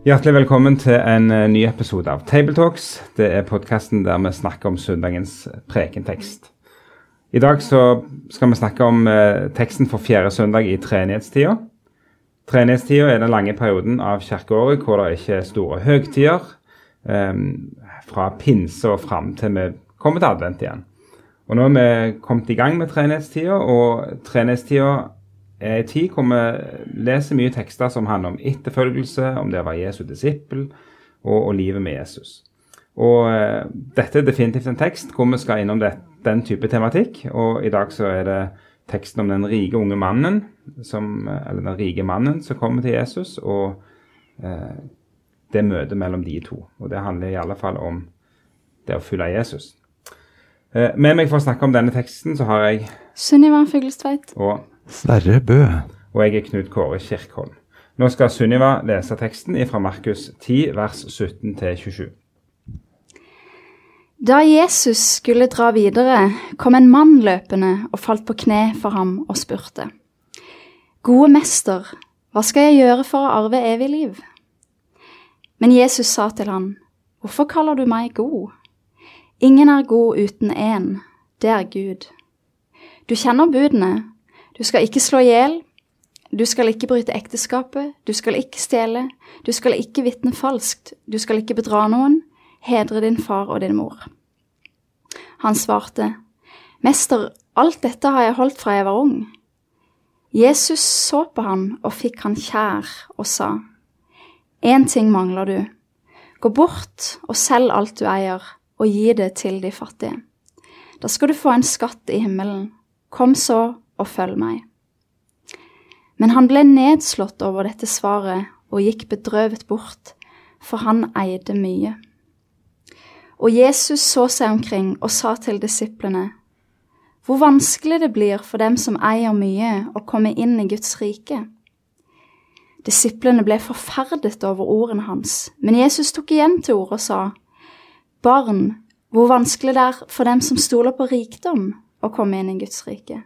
Hjertelig velkommen til en eh, ny episode av Tabletalks. Det er podkasten der vi snakker om søndagens prekentekst. I dag så skal vi snakke om eh, teksten for fjerde søndag i treenighetstida. Treenighetstida er den lange perioden av kirkeåret hvor det ikke er store høgtider. Eh, fra pinse og fram til vi kommer til advent igjen. Og Nå er vi kommet i gang med treenighetstida, og treenighetstida er en tid hvor vi leser mye tekster som handler om etterfølgelse, om det å være Jesu disippel og, og livet med Jesus. Og eh, Dette er definitivt en tekst hvor vi skal innom det, den type tematikk. Og i dag så er det teksten om den rike unge mannen, som, eller den rike mannen som kommer til Jesus, og eh, det møtet mellom de to. Og Det handler i alle fall om det å følge Jesus. Eh, med meg for å snakke om denne teksten så har jeg Sunniva Fuglestveit. og Sverre Bø. og jeg er Knut Kåre Kirkholm. Nå skal Sunniva lese teksten fra Markus 10, vers 17-27. Da Jesus skulle dra videre, kom en mann løpende og falt på kne for ham og spurte. Gode mester, hva skal jeg gjøre for å arve evig liv? Men Jesus sa til han, Hvorfor kaller du meg god? Ingen er god uten én, det er Gud. Du kjenner budene. Du skal ikke slå i hjel. Du skal ikke bryte ekteskapet. Du skal ikke stjele. Du skal ikke vitne falskt. Du skal ikke bedra noen. Hedre din far og din mor. Han svarte, Mester, alt dette har jeg holdt fra jeg var ung. Jesus så på han og fikk han kjær og sa, Én ting mangler du. Gå bort og selg alt du eier, og gi det til de fattige. Da skal du få en skatt i himmelen. Kom så og følg meg. Men han ble nedslått over dette svaret og gikk bedrøvet bort, for han eide mye. Og Jesus så seg omkring og sa til disiplene, hvor vanskelig det blir for dem som eier mye, å komme inn i Guds rike. Disiplene ble forferdet over ordene hans, men Jesus tok igjen til orde og sa, Barn, hvor vanskelig det er for dem som stoler på rikdom, å komme inn i Guds rike.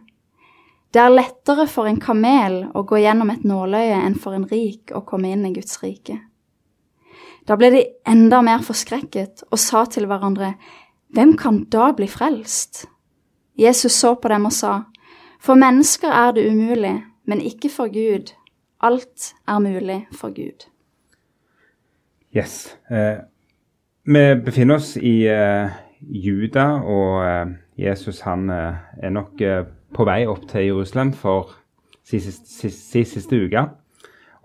Det er lettere for en kamel å gå gjennom et nåløye enn for en rik å komme inn i Guds rike. Da ble de enda mer forskrekket og sa til hverandre, Hvem kan da bli frelst? Jesus så på dem og sa, For mennesker er det umulig, men ikke for Gud. Alt er mulig for Gud. Yes. Eh, vi befinner oss i eh, Juda, og eh, Jesus han eh, er nok eh, på vei opp til Jerusalem for sist, siste, sist siste uke.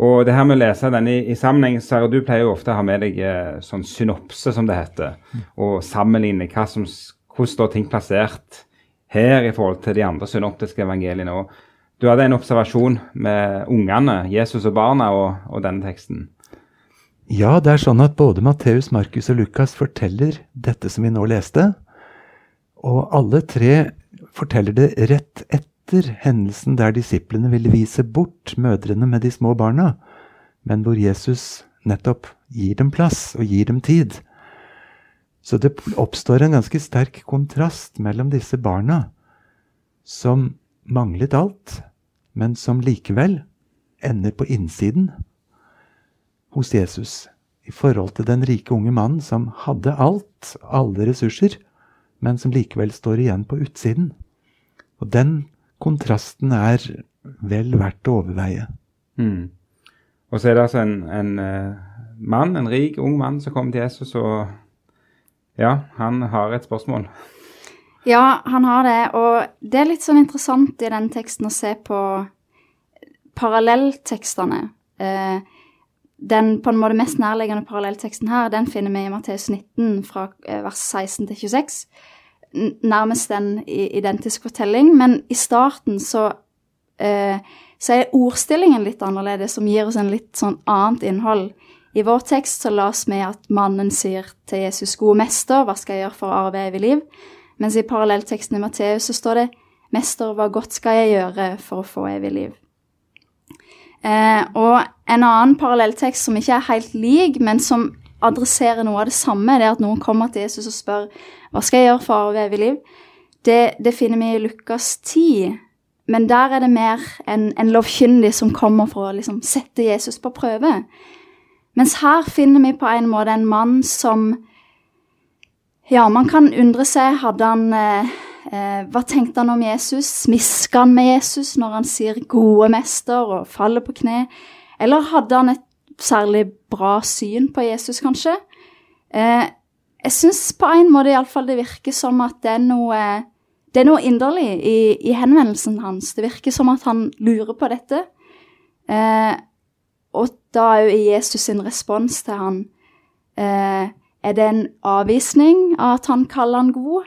Og det her med å lese den i, i sammenheng, Sara, du pleier jo ofte å ha med deg eh, sånn synopse, som det heter, og sammenligne hva som, hvordan står ting plassert her i forhold til de andre synoptiske evangeliene. Og du hadde en observasjon med ungene, Jesus og barna, og, og denne teksten. Ja, det er sånn at både Matteus, Markus og Lukas forteller dette som vi nå leste. Og alle tre forteller det rett etter hendelsen der disiplene ville vise bort mødrene med de små barna, men hvor Jesus nettopp gir dem plass og gir dem tid. Så det oppstår en ganske sterk kontrast mellom disse barna, som manglet alt, men som likevel ender på innsiden hos Jesus, i forhold til den rike unge mannen som hadde alt, alle ressurser, men som likevel står igjen på utsiden. Og den kontrasten er vel verdt å overveie. Mm. Og så er det altså en, en uh, mann, en rik, ung mann som kommer til Jesus, og ja, han har et spørsmål. Ja, han har det, og det er litt sånn interessant i den teksten å se på parallelltekstene. Uh, den på en måte mest nærliggende parallellteksten her, den finner vi i Matteus 19 fra vers 16 til 26 nærmest en identisk fortelling, men i starten så, eh, så er ordstillingen litt annerledes, som gir oss en litt sånn annet innhold. I vår tekst så las vi at mannen sier til Jesus, gode mester, hva skal jeg gjøre for å arve evig liv? Mens i parallellteksten i Matteus så står det, mester, hva godt skal jeg gjøre for å få evig liv? Eh, og en annen parallelltekst som ikke er helt lik, men som adresserer noe av det samme, det er at noen kommer til Jesus og spør hva skal jeg gjøre for å evig liv? Det, det, finner vi i Lukas 10, men der er det mer en, en lovkyndig som kommer for å liksom sette Jesus på prøve. Mens her finner vi på en måte en mann som Ja, man kan undre seg. Hadde han eh, Hva tenkte han om Jesus? Smiska han med Jesus når han sier 'gode mester' og faller på kne? Eller hadde han et særlig bra syn på Jesus, kanskje? Eh, jeg syns på en måte iallfall det virker som at det er noe det er noe inderlig i, i, henvendelsen hans. Det virker som at han lurer på dette. Eh, og da er jo Jesus sin respons til han eh, Er det en avvisning av at han kaller han god?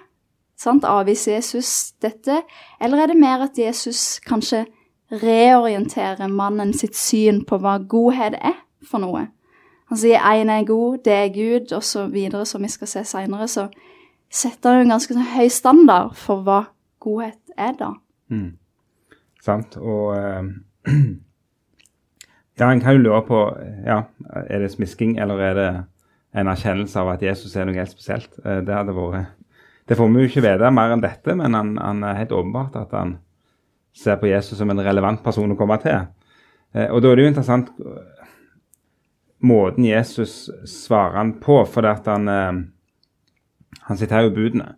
Sant? Avviser Jesus dette? Eller er det mer at Jesus kanskje reorienterer mannen sitt syn på hva godhet er for noe? Han sier én er god, det er Gud, og så videre, som vi skal se seinere. Så setter han en ganske sånn høy standard for hva godhet er, da. Mm. Sant. Og uh, Ja, en kan jo lure på ja, er det smisking, eller er det en erkjennelse av at Jesus er noe helt spesielt. Eh, det hadde vært Det får vi jo ikke vite mer enn dette, men han, han er helt åpenbart at han ser på Jesus som en relevant person å komme til. Eh, og da er det jo interessant eh, måten Jesus svarer han på, for at han, han siterer jo budene.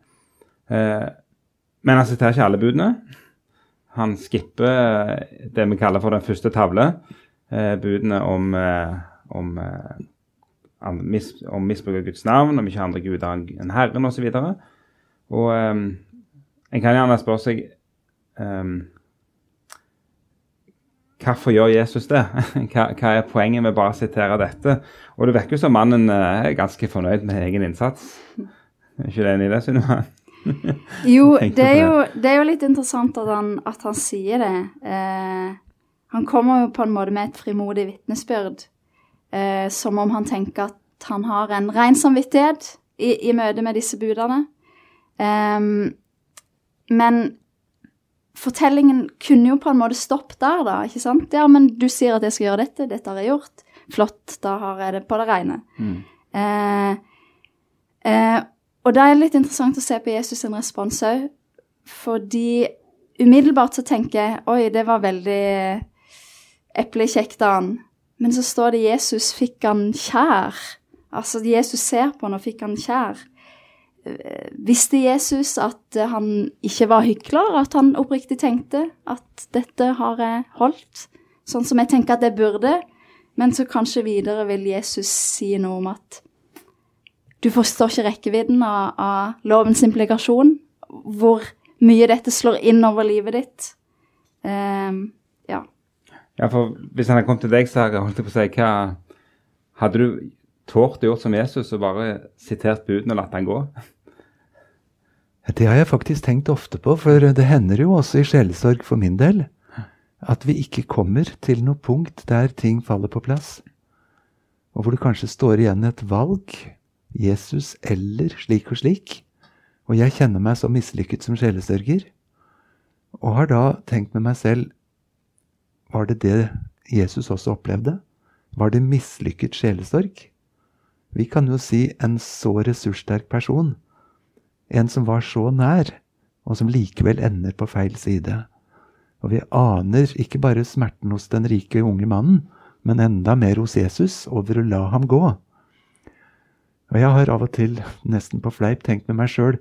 Men han siterer ikke alle budene. Han skipper det vi kaller for den første tavle eh, budene om, eh, om, eh, om misbruk av Guds navn, om ikke andre guder enn Herren osv. Og, og um, en kan gjerne spørre seg um, Hvorfor gjør Jesus det? Hva, hva, er poenget med bare å sitere dette? Og det virker som mannen er ganske fornøyd med egen innsats. Er ikke du enig i det, Sunniva? jo, det er jo, det er jo, litt interessant at han, at han sier det. Eh, han kommer jo på en måte med et frimodig vitnesbyrd, eh, som om han tenker at han har en ren samvittighet i, i møte med disse budene. Um, men fortellingen kunne jo på en måte stoppet der, da. ikke sant? Ja, men du sier at jeg skal gjøre dette, dette har jeg gjort. Flott, da har jeg det på det rene. Mm. Eh, eh, og da er det litt interessant å se på Jesus' sin respons òg, fordi umiddelbart så tenker jeg oi, det var veldig eplekjekt av han. Men så står det Jesus fikk han kjær. Altså Jesus ser på han og fikk han kjær. Visste Jesus at han ikke var hykler, at han oppriktig tenkte at dette har jeg holdt, sånn som jeg tenker at jeg burde, men så kanskje videre vil Jesus si noe om at du forstår ikke rekkevidden av, av lovens implikasjon, hvor mye dette slår inn over livet ditt. Um, ja. Ja, for Hvis han hadde kommet til deg, så hadde jeg på å si hva Hadde du tålt å gjøre som Jesus og bare sitert budene og latt han gå? Det har jeg faktisk tenkt ofte på, for det hender jo også i sjelesorg for min del at vi ikke kommer til noe punkt der ting faller på plass, og hvor det kanskje står igjen et valg, Jesus eller slik og slik, og jeg kjenner meg så mislykket som sjelesørger, og har da tenkt med meg selv var det det Jesus også opplevde? Var det mislykket sjelesorg? Vi kan jo si en så ressurssterk person. En som var så nær, og som likevel ender på feil side. Og vi aner ikke bare smerten hos den rike unge mannen, men enda mer hos Jesus over å la ham gå. Og jeg har av og til, nesten på fleip, tenkt med meg sjøl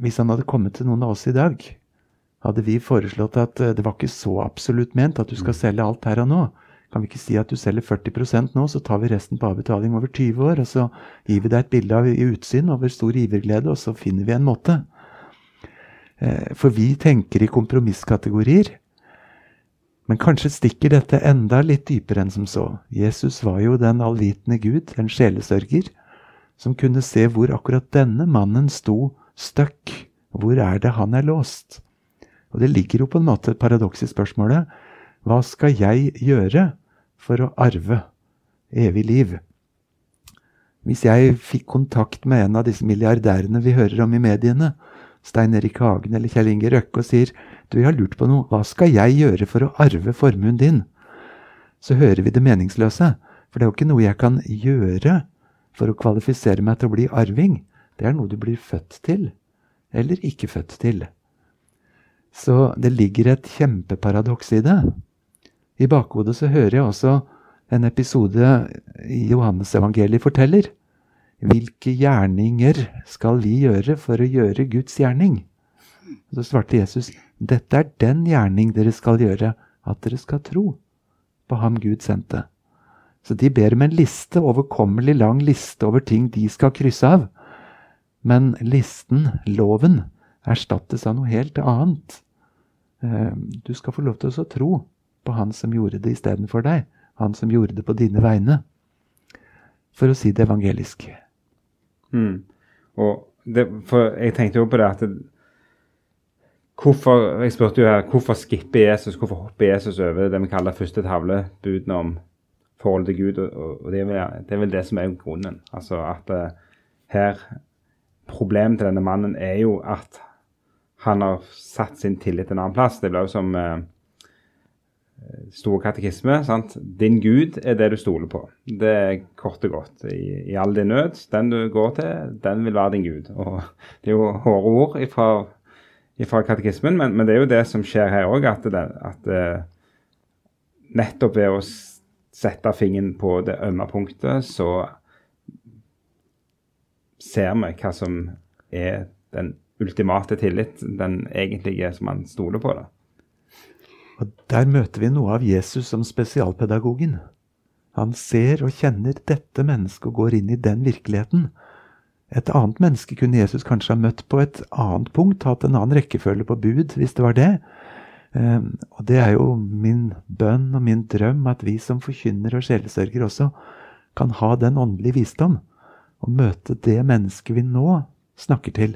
Hvis han hadde kommet til noen av oss i dag, hadde vi foreslått at eh, det var ikke så absolutt ment at du skal selge alt her og nå. Kan vi ikke si at du selger 40% nå, så tar vi resten på avbetaling over 20 år, og så gir vi deg et bilde av utsyn over stor giverglede, og så finner vi en måte. Eh, for vi tenker i kompromisskategorier. Men kanskje stikker dette enda litt dypere enn som så. Jesus var jo den allvitende Gud, en sjelesørger, som kunne se hvor akkurat denne mannen sto støkk. Hvor er det han er låst? Og det ligger jo på en måte et paradoks i spørsmålet. Hva skal jeg gjøre for å arve evig liv? Hvis jeg fikk kontakt med en av disse milliardærene vi hører om i mediene, Stein Erik Hagen eller Kjell Inge Røkke, og sier du, jeg har lurt på noe, hva skal jeg gjøre for å arve formuen din? Så hører vi det meningsløse, for det er jo ikke noe jeg kan gjøre for å kvalifisere meg til å bli arving. Det er noe du blir født til, eller ikke født til. Så det ligger et kjempeparadoks i det. I bakhodet så hører jeg også en episode i Johannesevangeliet forteller. Hvilke gjerninger skal vi gjøre for å gjøre Guds gjerning? Så svarte Jesus, dette er den gjerning dere skal gjøre, at dere skal tro på ham Gud sendte. Så de ber om en liste, overkommelig lang liste over ting de skal krysse av. Men listen, loven, erstattes av noe helt annet. Eh, du skal få lov til å tro på han som gjorde det istedenfor deg han som gjorde det på dine vegne. For å si det evangelisk. Mm. Og det, for jeg tenkte jo på det at det, hvorfor, Jeg spurte jo her hvorfor skipper Jesus, hvorfor hopper Jesus over det vi kaller første tavle, budene om forholdet til Gud? og, og det, er vel, det, er vel, det som er grunnen. Altså at uh, her Problemet til denne mannen er jo at han har satt sin tillit en annen plass. Det blir jo som uh, store katekisme. Sant? Din Gud er det du stoler på. Det er kort og godt. I, i all din nød, den du går til, den vil være din Gud. Og Det er jo hårde ord ifra, ifra katekismen, men, men, det er jo det som skjer her òg, at, det, at uh, nettopp ved å sette fingeren på det ømme punktet, så ser vi hva som er den ultimate tillit, den egentlige som man stoler på. da. Og Der møter vi noe av Jesus som spesialpedagogen. Han ser og kjenner dette mennesket og går inn i den virkeligheten. Et annet menneske kunne Jesus kanskje ha møtt på et annet punkt, hatt en annen rekkefølge på bud, hvis det var det. Um, og det er jo min bønn og min drøm at vi som forkynner og sjelesørger også kan ha den åndelige visdom og møte det mennesket vi nå snakker til,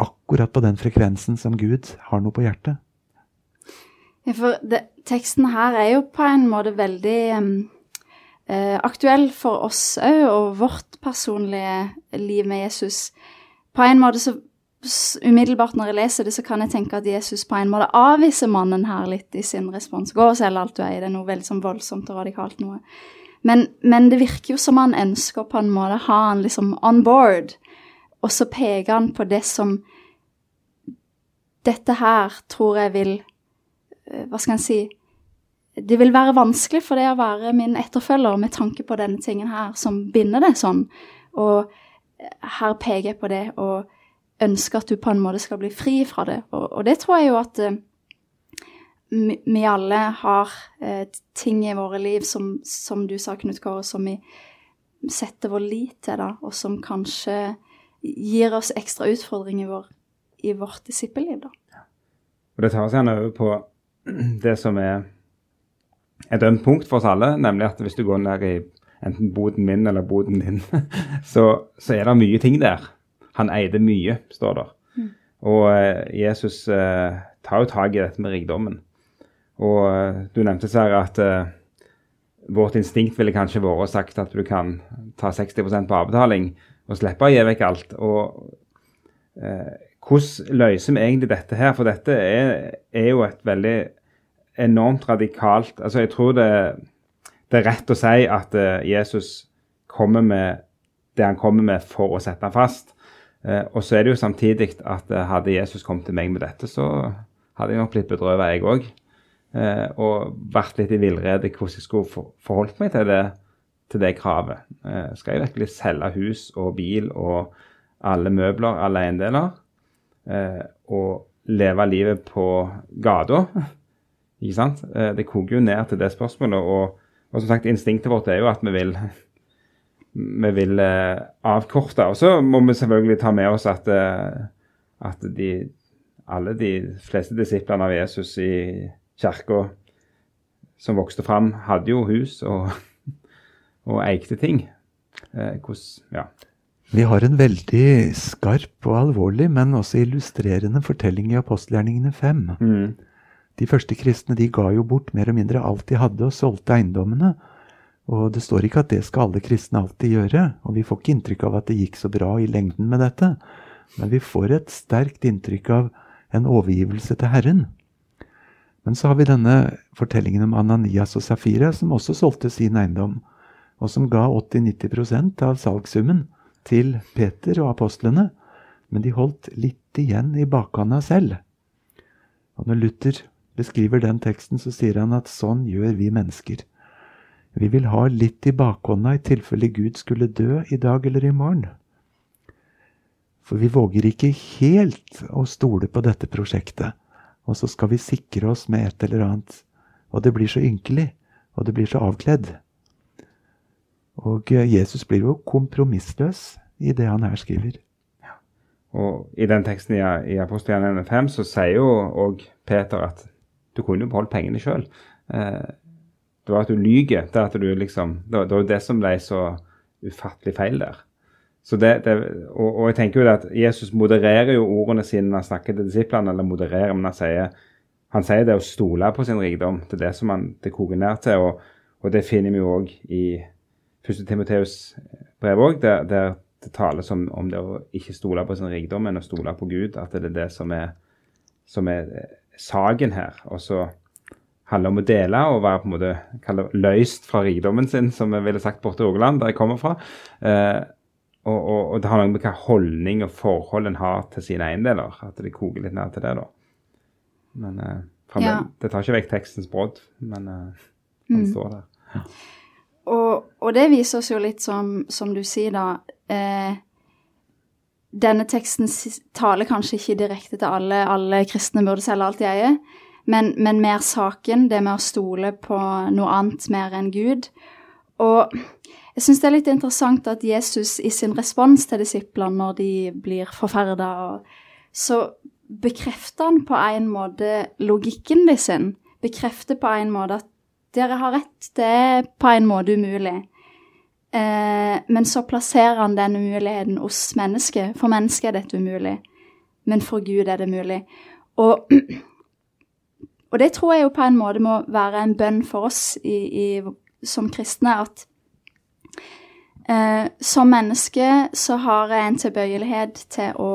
akkurat på den frekvensen som Gud har noe på hjertet. Ja, for det, teksten her er jo på en måte veldig uh, aktuell for oss òg, og vårt personlige liv med Jesus. På en måte så Umiddelbart når jeg leser det, så kan jeg tenke at Jesus på en måte avviser mannen her litt i sin respons. Gå og selg alt du eier. Det er noe veldig sånn voldsomt og radikalt noe. Men, men, det virker jo som han ønsker på en måte ha han liksom on board. Og så peker han på det som Dette her tror jeg vil Eh, hva skal en si Det vil være vanskelig for det å være min etterfølger med tanke på denne tingen her, som binder det sånn. Og eh, her peker jeg på det og ønsker at du på en måte skal bli fri fra det. Og, og det tror jeg jo at uh, vi alle har uh, ting i våre liv som, som du sa, Knut Kåre, som vi setter vår lit til, da, og som kanskje gir oss ekstra utfordringer i, vår, i vårt disippelliv. da. Og det tar oss gjerne over på det som er et ømt punkt for oss alle, nemlig at hvis du går ned i enten boden min eller boden din, så, så er det mye ting der. Han eide mye, står der. Mm. Og eh, Jesus eh, tar jo tak i dette med rikdommen. Og eh, du nevnte Sverre, at eh, vårt instinkt ville kanskje vært sagt at du kan ta 60% på avbetaling og slippe å gi vekk alt. Og eh, hvordan løser vi egentlig dette her? For dette er, er jo et veldig enormt radikalt Altså, jeg tror det, det er rett å si at uh, Jesus kommer med det han kommer med for å sette ham fast. Uh, og så er det jo samtidig at uh, hadde Jesus kommet til meg med dette, så hadde jeg nok blitt bedrøvet, jeg òg. og vært litt i villrede hvordan jeg skulle for, forholdt meg til det, til det kravet. skal jeg virkelig selge hus og bil og alle møbler, alle eiendeler? Eh, og leve livet på gata. Ikke sant? Eh, det koker jo ned til det spørsmålet. Og, og, som sagt, instinktet vårt er jo at vi vil, vi vil eh, avkorte. Og så må vi selvfølgelig ta med oss at, eh, at de, alle de fleste disiplene av Jesus i kirka som vokste fram, hadde jo hus og, og eikte ting. Eh, hvordan, ja. Vi har en veldig skarp og alvorlig, men også illustrerende fortelling i apostelgjerningene 5. Mm. De første kristne de ga jo bort mer og mindre alt de hadde, og solgte eiendommene. Og det står ikke at det skal alle kristne alltid gjøre, og vi får ikke inntrykk av at det gikk så bra i lengden med dette. Men vi får et sterkt inntrykk av en overgivelse til Herren. Men så har vi denne fortellingen om Ananias og Safira, som også solgte sin eiendom, og som ga 80-90% av salgssummen til Peter og apostlene, men de holdt litt igjen i bakhånda selv. Og når Luther beskriver den teksten, så sier han at sånn gjør vi mennesker. Vi vil ha litt i bakhånda i tilfelle Gud skulle dø i dag eller i morgen. For vi våger ikke helt å stole på dette prosjektet. Og så skal vi sikre oss med et eller annet. Og det blir så ynkelig. Og det blir så avkledd. Og eh, Jesus blir jo kompromissløs i det han her skriver. Og I den teksten i, i Apostelgjerningen 5 så sier jo òg Peter at du kunne jo beholdt pengene sjøl. Eh, det var at du lyger. Det, at du liksom, det, det var det som ble så ufattelig feil der. Så det, det, og, og, jeg tenker jo at Jesus modererer jo ordene sine når han snakker til disiplene. eller modererer, men Han sier, han sier det å stole på sin rikdom. Det er det som han, det koker ned til. Og, og det finner vi jo òg i 1. Timoteus brev òg, der, der, det tales om, om, det å ikke stole på sin rikdom, men å stole på Gud. At det er det som er, som er saken her. Og så handler om å dele og være på en måte løst fra rikdommen sin, som vi ville sagt borte i Rogaland, der jeg kommer fra. Eh, og, og, og, det har noe med hva holdning og forhold en har til sine eiendeler. At det koker litt ned til det, da. Men eh, ja. det tar ikke vekk tekstens brodd, men eh, han mm. står der. Ja. Og, og, det viser oss jo litt som, som du sier, da. Eh, denne teksten taler kanskje ikke direkte til alle. Alle kristne burde selge alt de eier. Men, men mer saken, det med å stole på noe annet mer enn Gud. Og jeg syns det er litt interessant at Jesus i sin respons til disiplene når de blir forferda, så bekrefter han på en måte logikken de sin. Bekrefter på en måte at dere har rett, det er på en måte umulig. Eh, men så plasserer han den umuligheten hos mennesket. For mennesket er dette umulig, men for Gud er det mulig. Og, og det tror jeg jo på en måte må være en bønn for oss i, i, som kristne, at Eh, som menneske så har jeg en tilbøyelighet til å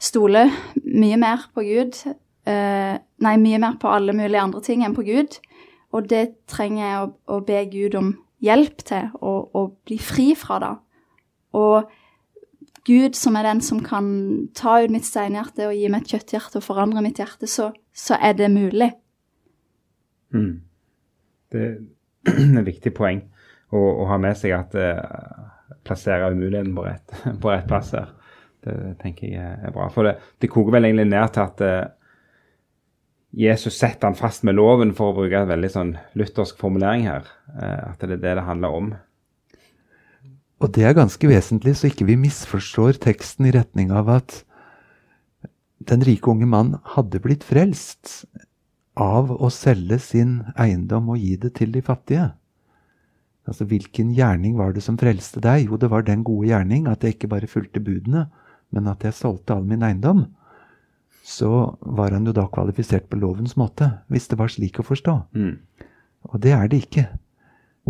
stole mye mer på Gud. Eh, nei, mye mer på alle mulige andre ting enn på Gud. Og det trenger jeg å, å be Gud om hjelp til, å bli fri fra det. Og Gud, som er den som kan ta ut mitt steinhjerte og gi meg et kjøtthjerte og forandre mitt hjerte, så, så er det mulig. Mm. Det er et viktig poeng å, å ha med seg at uh, plassere umuligheten på rett, på rett plass her. Det tenker jeg er bra. For det, det koker vel egentlig ned til at uh, Jesus setter han fast med loven, for å bruke en veldig sånn luthersk formulering her. Uh, at det er det det handler om. Og det er ganske vesentlig, så ikke vi misforstår teksten i retning av at den rike unge mann hadde blitt frelst av å selge sin eiendom og gi det til de fattige. Altså, Hvilken gjerning var det som frelste deg? Jo, det var den gode gjerning at jeg ikke bare fulgte budene, men at jeg solgte all min eiendom. Så var han jo da kvalifisert på lovens måte, hvis det var slik å forstå. Mm. Og det er det ikke.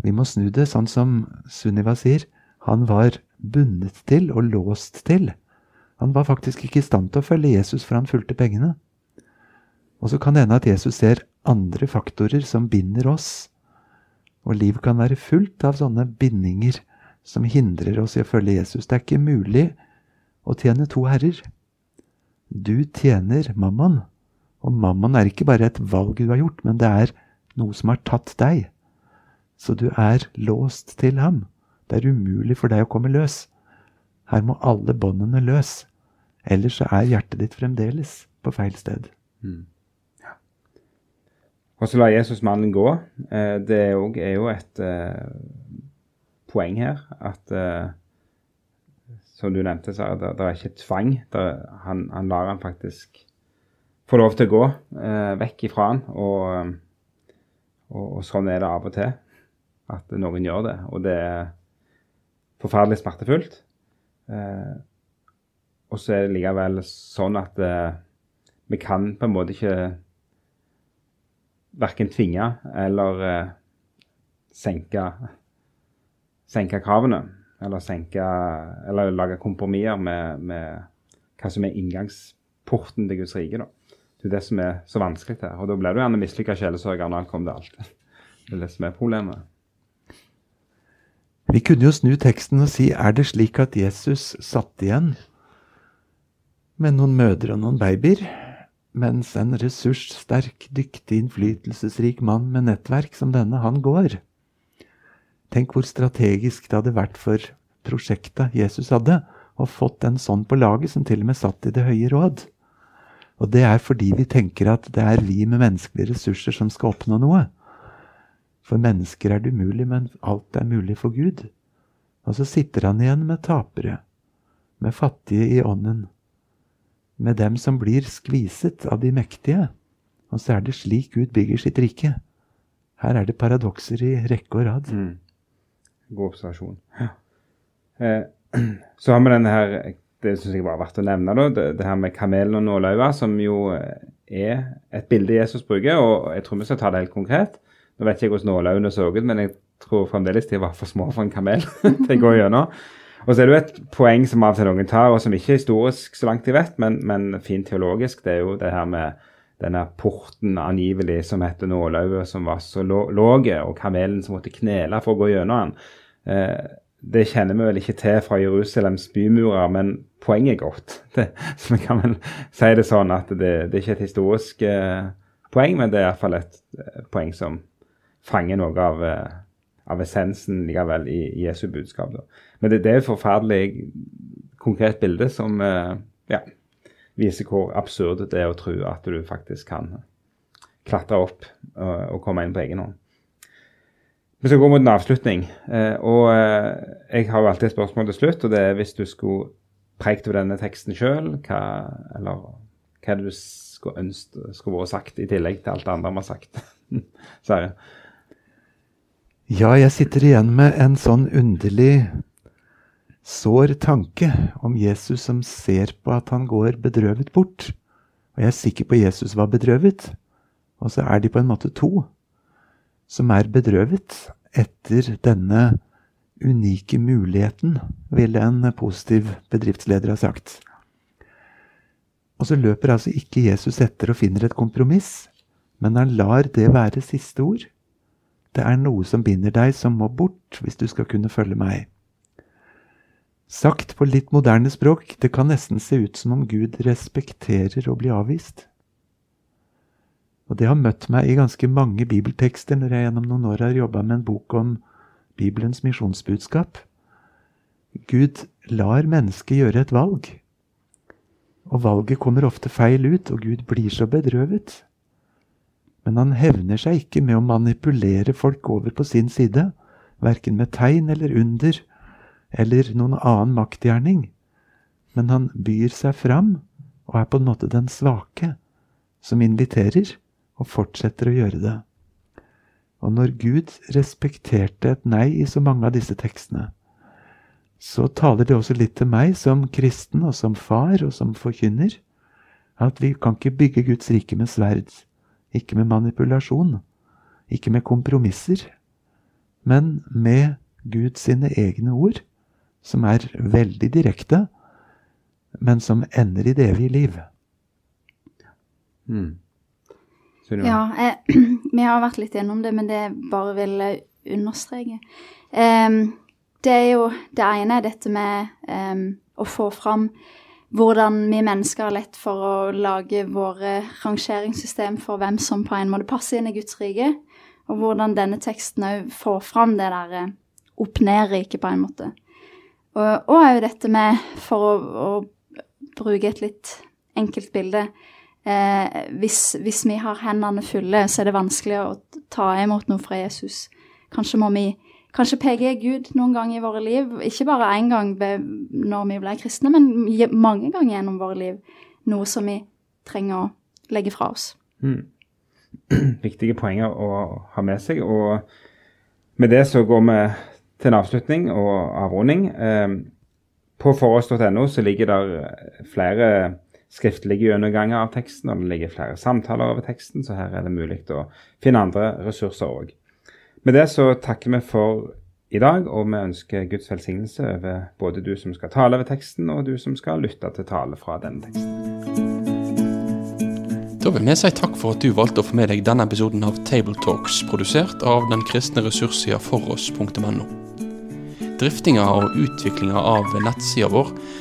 Vi må snu det sånn som Sunniva sier. Han var bundet til og låst til. Han var faktisk ikke i stand til å følge Jesus, for han fulgte pengene. Og så kan det hende at Jesus ser andre faktorer som binder oss og liv kan være fullt av sånne bindinger som hindrer oss i å følge Jesus. Det er ikke mulig å tjene to herrer. Du tjener mammon, og mammon er ikke bare et valg du har gjort, men det er noe som har tatt deg. Så du er låst til ham. Det er umulig for deg å komme løs. Her må alle båndene løs. Ellers så er hjertet ditt fremdeles på feil sted. Mm. Og så la Jesus mannen gå. Eh, det er jo et eh, poeng her at eh, Som du nevnte, er det, det er ikke tvang. Er, han, han, lar han faktisk få lov til å gå vekk ifra han. Og, og, og, sånn er det av og til at noen gjør det. Og det er forferdelig smertefullt. og så er det likevel sånn at vi kan på en måte ikke verken tvinge eller eh, senke, senke kravene. Eller senke Eller lage kompromisser med, med, hva som er inngangsporten til Guds rike. da. Det er det som er så vanskelig her. Og da blir du gjerne mislykka sjelesørger når alt kommer til alt. Det er det som er problemet. Vi kunne jo snu teksten og si er det slik at Jesus satt igjen med noen mødre og noen babyer, mens en ressurssterk, dyktig, innflytelsesrik mann med nettverk som denne, han går. Tenk hvor strategisk det hadde vært for prosjektet Jesus hadde, å fått en sånn på laget som til og med satt i Det høye råd. Og det er fordi vi tenker at det er vi med menneskelige ressurser som skal oppnå noe. For mennesker er det umulig, men alt er mulig for Gud. Og så sitter han igjen med tapere, med fattige i ånden, med dem som blir skviset av de mektige. Og så er det slik Gud bygger sitt rike. Her er det paradokser i rekke og rad. Mm. God observasjon. Eh, så har vi denne her Det syns jeg var verdt å nevne. da, det, det her med kamelen og nålauget, som jo eh, er et bilde Jesus bruker. Og jeg tror vi skal ta det helt konkret. Nå vet jeg ikke hvordan nåløyene så ut, men jeg tror fremdeles de var for små for en kamel til å gå gjennom. Og så er det jo et poeng som av og til noen tar, og som ikke er historisk så langt jeg vet, men, men fint teologisk. Det er jo det her med denne porten angivelig som heter nålauget, som var så låg, og kamelen som måtte knele for å gå gjennom den. Eh, det kjenner vi vel ikke til fra Jerusalems bymurer, men poenget er godt. Det, så vi kan vel si det sånn at det, det er ikke et historisk eh, poeng, men det er iallfall et eh, poeng som fanger noe av, av essensen likevel i, Jesu budskap. Da. Men det, det, er et forferdelig konkret bilde som ja, viser hvor absurd det er å tro at du faktisk kan klatre opp og, og komme inn på egen hånd. Vi skal gå mot en avslutning. Eh, og jeg har jo alltid et spørsmål til slutt, og det er hvis du skulle preikt over denne teksten sjøl, hva, eller hva er det du skulle ønske skulle vært sagt i tillegg til alt det andre vi har sagt? Sverre? Ja, jeg sitter igjen med en sånn underlig sår tanke om Jesus som ser på at han går bedrøvet bort. Og jeg er sikker på Jesus var bedrøvet. Og så er de på en måte to som er bedrøvet etter denne unike muligheten, ville en positiv bedriftsleder ha sagt. Og så løper altså ikke Jesus etter og finner et kompromiss, men han lar det være siste ord. Det er noe som binder deg, som må bort hvis du skal kunne følge meg. Sagt på litt moderne språk, det kan nesten se ut som om Gud respekterer å bli avvist. Og det har møtt meg i ganske mange bibeltekster når jeg gjennom noen år har jobba med en bok om Bibelens misjonsbudskap. Gud lar mennesket gjøre et valg. Og valget kommer ofte feil ut, og Gud blir så bedrøvet. Men han hevner seg ikke med å manipulere folk over på sin side, verken med tegn eller under eller noen annen maktgjerning. Men han byr seg fram og er på en måte den svake, som inviterer og fortsetter å gjøre det. Og når Gud respekterte et nei i så mange av disse tekstene, så taler det også litt til meg som kristen og som far og som forkynner, at vi kan ikke bygge Guds rike med sverd ikke med manipulasjon, ikke med kompromisser, men med Guds sine egne ord, som er veldig direkte, men som ender i det evige liv. Mm. Ja, eh, vi har vært litt gjennom det, men det bare vil understreke. Um, det er jo Det ene er dette med um, å få fram hvordan vi mennesker har lett for å lage våre rangeringssystem for hvem som på en måte passer inn i Guds rike, og hvordan denne teksten òg får fram det der eh, opp-ned-riket, på en måte. Og òg dette med, for å, å, bruke et litt enkelt bilde eh, hvis, hvis, vi har hendene fulle, så er det vanskelig å ta imot noe fra Jesus. Kanskje må vi kanskje peker Gud noen ganger i våre liv, ikke bare én gang når vi ble kristne, men mange ganger gjennom våre liv, noe som vi trenger å legge fra oss. Mm. Viktige poenger å ha med seg. Og med det så går vi til en avslutning og avrunding. Ehm, på foross.no så ligger der flere skriftlige gjennomganger av teksten, og det ligger flere samtaler over teksten, så her er det mulig å finne andre ressurser òg. Med det så takker vi for i dag, og vi ønsker Guds velsignelse over både du som skal tale over teksten, og du som skal lytte til tale fra denne teksten. Da vil vi si takk for at du valgte å få med deg denne episoden av Tabletalks, produsert av den kristne ressurssida foross.no. Driftinga og utviklinga av nettsida vår